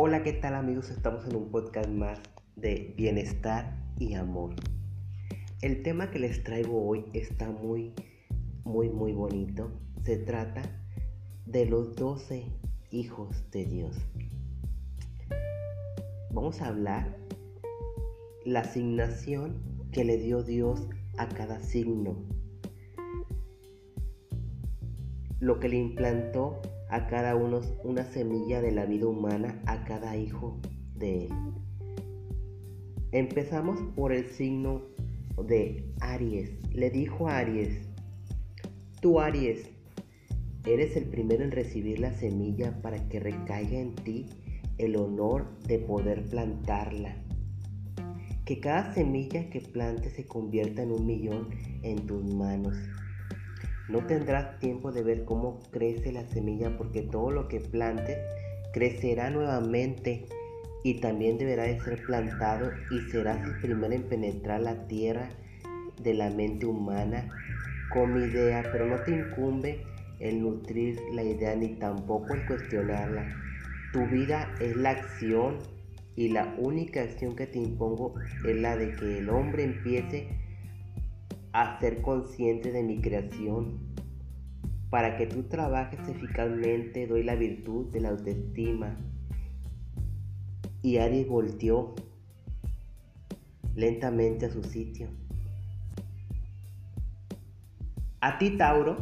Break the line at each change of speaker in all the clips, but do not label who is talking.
Hola, ¿qué tal amigos? Estamos en un podcast más de bienestar y amor. El tema que les traigo hoy está muy, muy, muy bonito. Se trata de los 12 hijos de Dios. Vamos a hablar la asignación que le dio Dios a cada signo. Lo que le implantó a cada uno una semilla de la vida humana a cada hijo de él. Empezamos por el signo de Aries. Le dijo a Aries, tú Aries, eres el primero en recibir la semilla para que recaiga en ti el honor de poder plantarla. Que cada semilla que plantes se convierta en un millón en tus manos. No tendrás tiempo de ver cómo crece la semilla porque todo lo que plantes crecerá nuevamente y también deberá de ser plantado y serás el primero en penetrar la tierra de la mente humana como idea, pero no te incumbe el nutrir la idea ni tampoco el cuestionarla. Tu vida es la acción y la única acción que te impongo es la de que el hombre empiece a ser consciente de mi creación. Para que tú trabajes eficazmente doy la virtud de la autoestima. Y Aries volteó lentamente a su sitio. A ti, Tauro,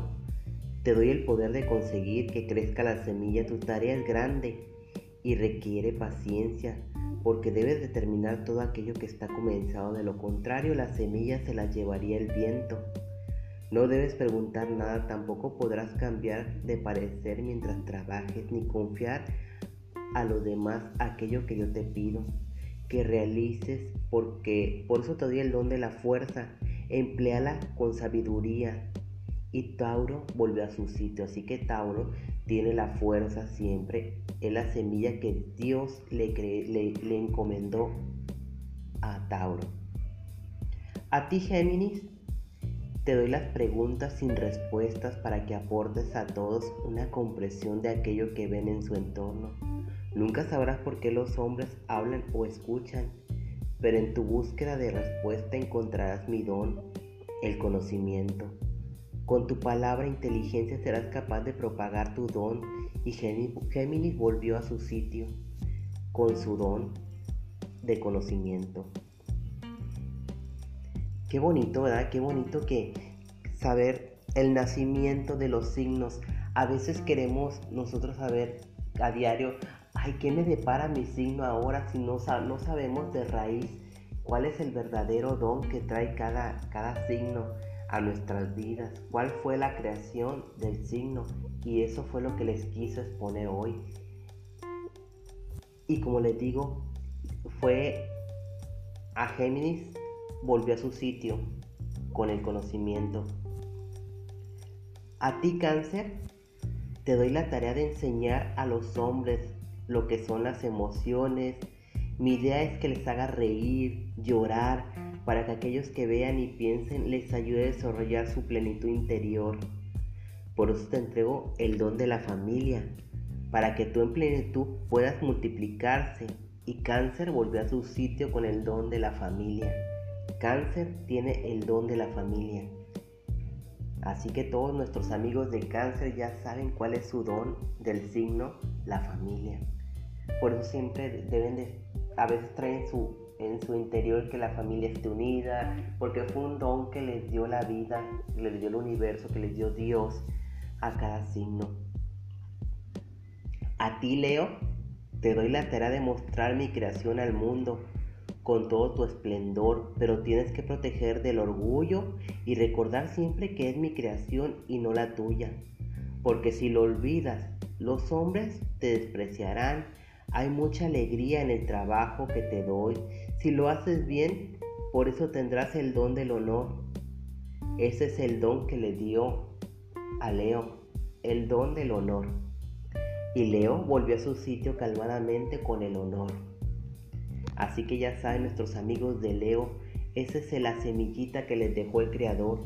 te doy el poder de conseguir que crezca la semilla. Tu tarea es grande y requiere paciencia porque debes determinar todo aquello que está comenzado, de lo contrario la semilla se la llevaría el viento. No debes preguntar nada, tampoco podrás cambiar de parecer mientras trabajes, ni confiar a los demás aquello que yo te pido que realices, porque por eso te doy el don de la fuerza, empleala con sabiduría. Y Tauro volvió a su sitio, así que Tauro tiene la fuerza siempre, es la semilla que Dios le, le, encomendó a Tauro. A ti Géminis, te doy las preguntas sin respuestas para que aportes a todos una comprensión de aquello que ven en su entorno. Nunca sabrás por qué los hombres hablan o escuchan, pero en tu búsqueda de respuesta encontrarás mi don, el conocimiento. Con tu palabra inteligencia serás capaz de propagar tu don y Géminis volvió a su sitio con su don de conocimiento. Qué bonito, ¿verdad? Qué bonito que saber el nacimiento de los signos. A veces queremos nosotros saber a diario, ay, ¿qué me depara mi signo ahora si no, no sabemos de raíz cuál es el verdadero don que trae cada, cada signo? A nuestras vidas, cuál fue la creación del signo y eso fue lo que les quiso exponer hoy. Y como les digo, fue a Géminis, volvió a su sitio con el conocimiento. A ti cáncer, te doy la tarea de enseñar a los hombres lo que son las emociones. Mi idea es que les haga reír, llorar, para que aquellos que vean y piensen les ayude a desarrollar su plenitud interior. Por eso te entrego el don de la familia, para que tú en plenitud puedas multiplicarse. Y cáncer volvió a su sitio con el don de la familia. Cáncer tiene el don de la familia. Así que todos nuestros amigos de cáncer ya saben cuál es su don del signo, la familia. Por eso siempre deben de, a veces traen su en su interior que la familia esté unida, porque fue un don que les dio la vida, les dio el universo, que les dio Dios a cada signo. A ti, Leo, te doy la tarea de mostrar mi creación al mundo con todo tu esplendor, pero tienes que proteger del orgullo y recordar siempre que es mi creación y no la tuya, porque si lo olvidas, los hombres te despreciarán. Hay mucha alegría en el trabajo que te doy si lo haces bien, por eso tendrás el don del honor. Ese es el don que le dio a Leo, el don del honor. Y Leo volvió a su sitio calmadamente con el honor. Así que ya saben nuestros amigos de Leo, esa es la semillita que les dejó el Creador,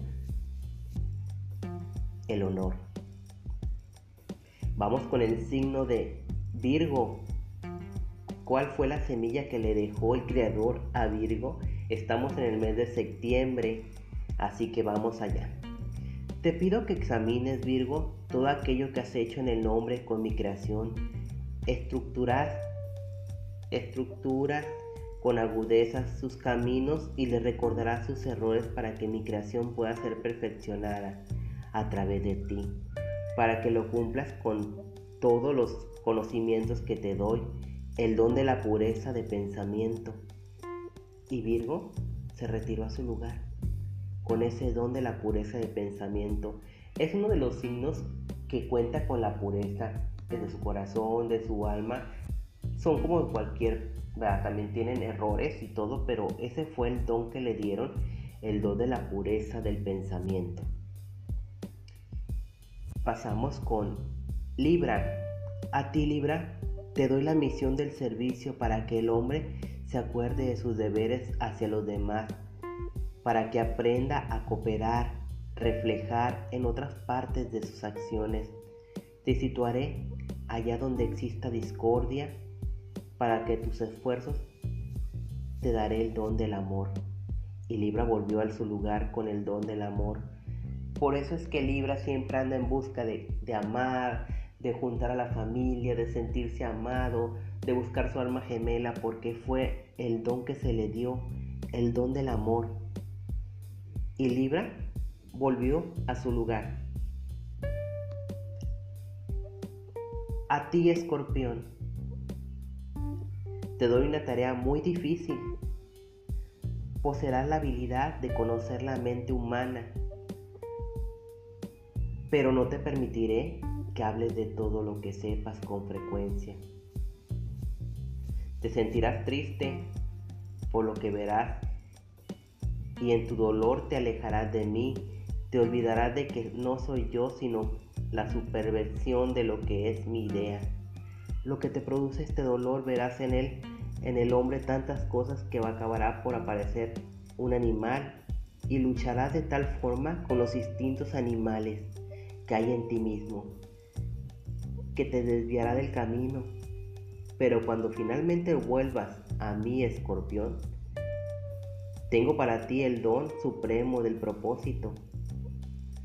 el honor. Vamos con el signo de Virgo cuál fue la semilla que le dejó el Creador a Virgo. Estamos en el mes de septiembre, así que vamos allá. Te pido que examines, Virgo, todo aquello que has hecho en el nombre con mi creación. Estructuras, estructuras con agudeza sus caminos y le recordarás sus errores para que mi creación pueda ser perfeccionada a través de ti, para que lo cumplas con todos los conocimientos que te doy, el don de la pureza de pensamiento. Y Virgo se retiró a su lugar con ese don de la pureza de pensamiento. Es uno de los signos que cuenta con la pureza de su corazón, de su alma. Son como cualquier, también tienen errores y todo, pero ese fue el don que le dieron, el don de la pureza del pensamiento. Pasamos con Libra. A ti Libra, te doy la misión del servicio para que el hombre se acuerde de sus deberes hacia los demás para que aprenda a cooperar, reflejar en otras partes de sus acciones. Te situaré allá donde exista discordia para que tus esfuerzos te daré el don del amor. Y Libra volvió a su lugar con el don del amor. Por eso es que Libra siempre anda en busca de, de amar, de juntar a la familia, de sentirse amado, de buscar su alma gemela, porque fue el don que se le dio, el don del amor y Libra volvió a su lugar. A ti, escorpión, te doy una tarea muy difícil. Poseerás la habilidad de conocer la mente humana, pero no te permitiré que hables de todo lo que sepas con frecuencia. Te sentirás triste por lo que verás y en tu dolor te alejarás de mí, te olvidarás de que no soy yo, sino la superversión de lo que es mi idea. Lo que te produce este dolor verás en él, en el hombre tantas cosas que acabará por aparecer un animal y lucharás de tal forma con los instintos animales que hay en ti mismo, que te desviará del camino. Pero cuando finalmente vuelvas a mí, escorpión, tengo para ti el don supremo del propósito.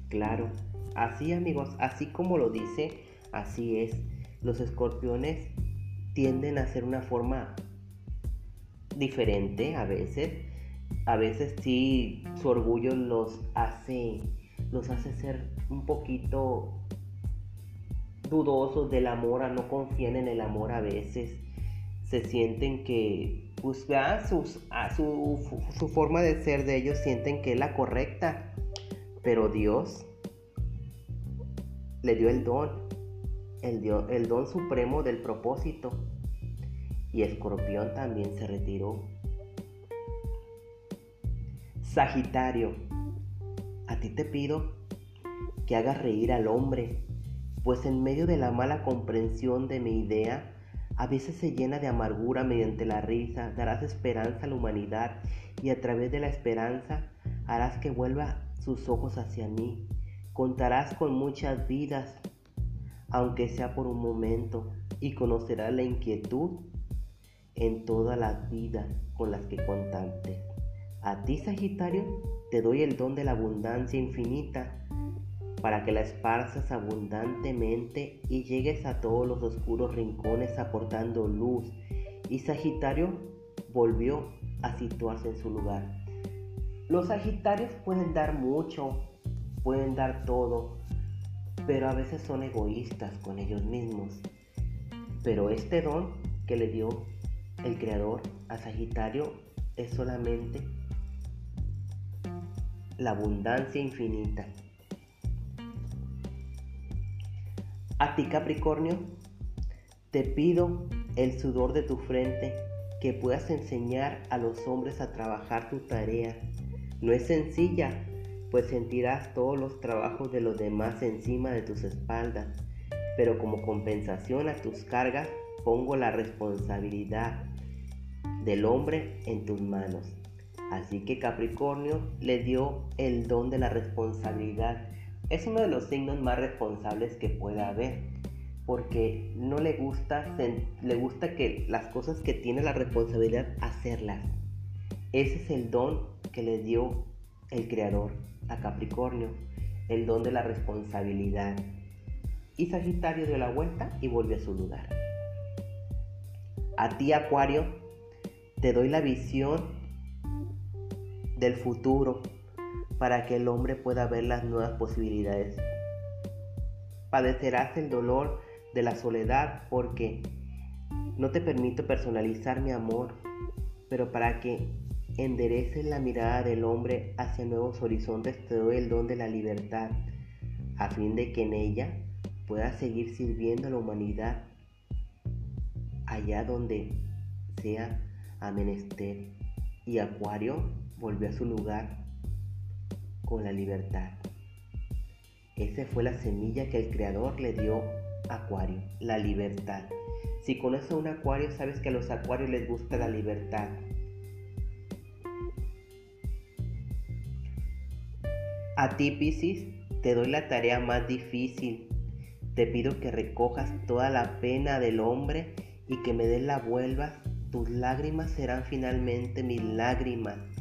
Claro, así amigos, así como lo dice, así es. Los escorpiones tienden a ser una forma diferente a veces. A veces sí su orgullo los hace los hace ser un poquito dudosos del amor, no confían en el amor a veces. Se sienten que pues su, su forma de ser de ellos sienten que es la correcta, pero Dios le dio el don, el, el don supremo del propósito. Y Escorpión también se retiró. Sagitario, a ti te pido que hagas reír al hombre, pues en medio de la mala comprensión de mi idea, a veces se llena de amargura mediante la risa, darás esperanza a la humanidad y a través de la esperanza harás que vuelva sus ojos hacia mí. Contarás con muchas vidas, aunque sea por un momento, y conocerás la inquietud en todas las vidas con las que contaste. A ti, Sagitario, te doy el don de la abundancia infinita para que la esparzas abundantemente y llegues a todos los oscuros rincones aportando luz. Y Sagitario volvió a situarse en su lugar. Los Sagitarios pueden dar mucho, pueden dar todo, pero a veces son egoístas con ellos mismos. Pero este don que le dio el Creador a Sagitario es solamente la abundancia infinita. A ti Capricornio, te pido el sudor de tu frente, que puedas enseñar a los hombres a trabajar tu tarea. No es sencilla, pues sentirás todos los trabajos de los demás encima de tus espaldas, pero como compensación a tus cargas pongo la responsabilidad del hombre en tus manos. Así que Capricornio le dio el don de la responsabilidad es uno de los signos más responsables que pueda haber. porque no le gusta, le gusta que las cosas que tiene la responsabilidad hacerlas. Ese es el don que le dio el Creador a Capricornio, el don de la responsabilidad. Y Sagitario dio la vuelta y volvió a su lugar. A ti, Acuario, te doy la visión del futuro para que el hombre pueda ver las nuevas posibilidades. Padecerás el dolor de la soledad porque no te permito personalizar mi amor, pero para que endereces la mirada del hombre hacia nuevos horizontes te doy el don de la libertad, a fin de que en ella puedas seguir sirviendo a la humanidad allá donde sea a menester. Y Acuario volvió a su lugar con la libertad. Esa fue la semilla que el Creador le dio Acuario, la libertad. Si conoces a un acuario, sabes que a los acuarios les gusta la libertad. A ti, Piscis, te doy la tarea más difícil. Te pido que recojas toda la pena del hombre y que me des la vuelvas. Tus lágrimas serán finalmente mis lágrimas.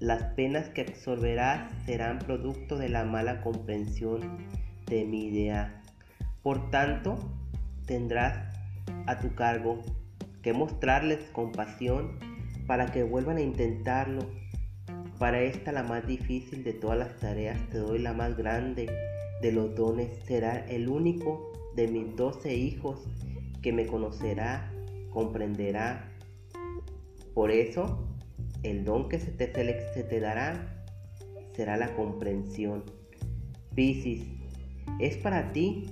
Las penas que absorberás serán producto de la mala comprensión de mi idea. Por tanto, tendrás a tu cargo que mostrarles compasión para que vuelvan a intentarlo. Para esta la más difícil de todas las tareas te doy la más grande de los dones. Será el único de mis doce hijos que me conocerá, comprenderá. Por eso, el don que se te, te dará será la comprensión. Piscis, es para ti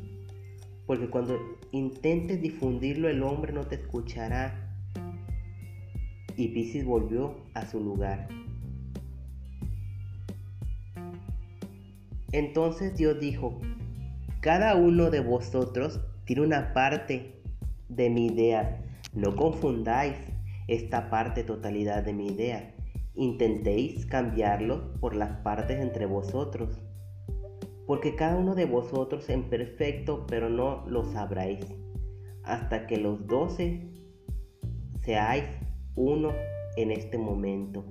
porque cuando intentes difundirlo el hombre no te escuchará. Y Piscis volvió a su lugar. Entonces Dios dijo, cada uno de vosotros tiene una parte de mi idea. No confundáis esta parte totalidad de mi idea. Intentéis cambiarlo por las partes entre vosotros porque cada uno de vosotros en perfecto, pero no lo sabréis, hasta que los doce seáis uno en este momento.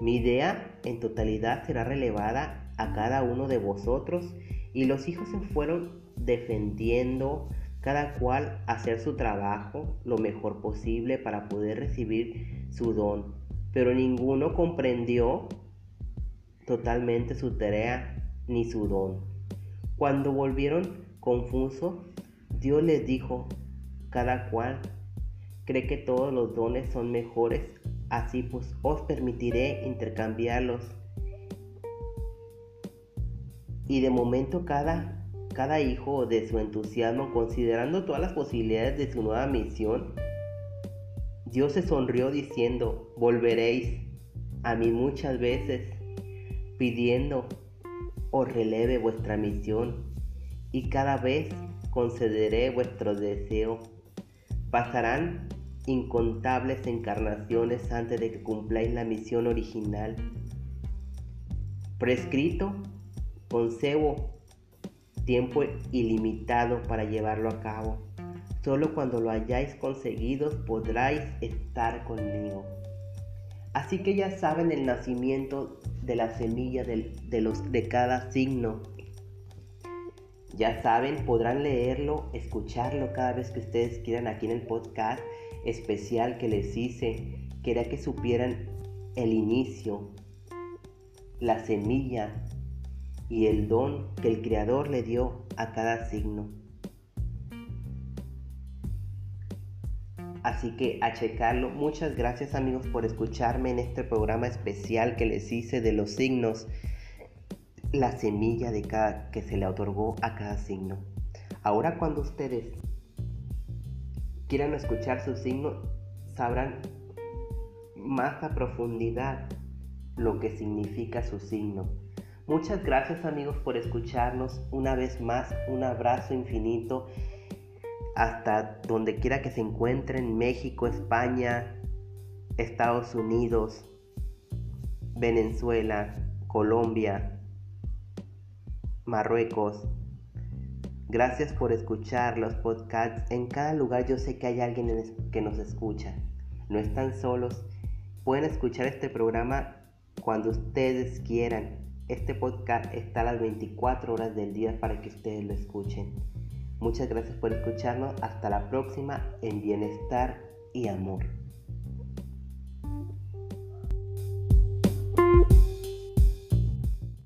Mi idea en totalidad será relevada a cada uno de vosotros y los hijos se fueron defendiendo cada cual hacer su trabajo lo mejor posible para poder recibir su don, pero ninguno comprendió totalmente su tarea ni su don. Cuando volvieron confusos, Dios les dijo, cada cual cree que todos los dones son mejores, así pues os permitiré intercambiarlos. Y de momento cada, cada hijo de su entusiasmo, considerando todas las posibilidades de su nueva misión, Dios se sonrió diciendo, volveréis a mí muchas veces, pidiendo os releve vuestra misión y cada vez concederé vuestro deseo. Pasarán incontables encarnaciones antes de que cumpláis la misión original. Prescrito, concebo tiempo ilimitado para llevarlo a cabo. Solo cuando lo hayáis conseguido podráis estar conmigo. Así que ya saben el nacimiento de la semilla de, los, de cada signo. Ya saben, podrán leerlo, escucharlo cada vez que ustedes quieran aquí en el podcast especial que les hice. Quería que supieran el inicio, la semilla y el don que el Creador le dio a cada signo. Así que a checarlo. Muchas gracias amigos por escucharme en este programa especial que les hice de los signos. La semilla de cada que se le otorgó a cada signo. Ahora cuando ustedes quieran escuchar su signo, sabrán más a profundidad lo que significa su signo. Muchas gracias amigos por escucharnos. Una vez más, un abrazo infinito hasta donde quiera que se encuentren, México, España, Estados Unidos, Venezuela, Colombia, Marruecos, Gracias por escuchar los podcasts. En cada lugar yo sé que hay alguien que nos escucha. No están solos. Pueden escuchar este programa cuando ustedes quieran. Este podcast está a las 24 horas del día para que ustedes lo escuchen. Muchas gracias por escucharnos. Hasta la próxima en bienestar y amor.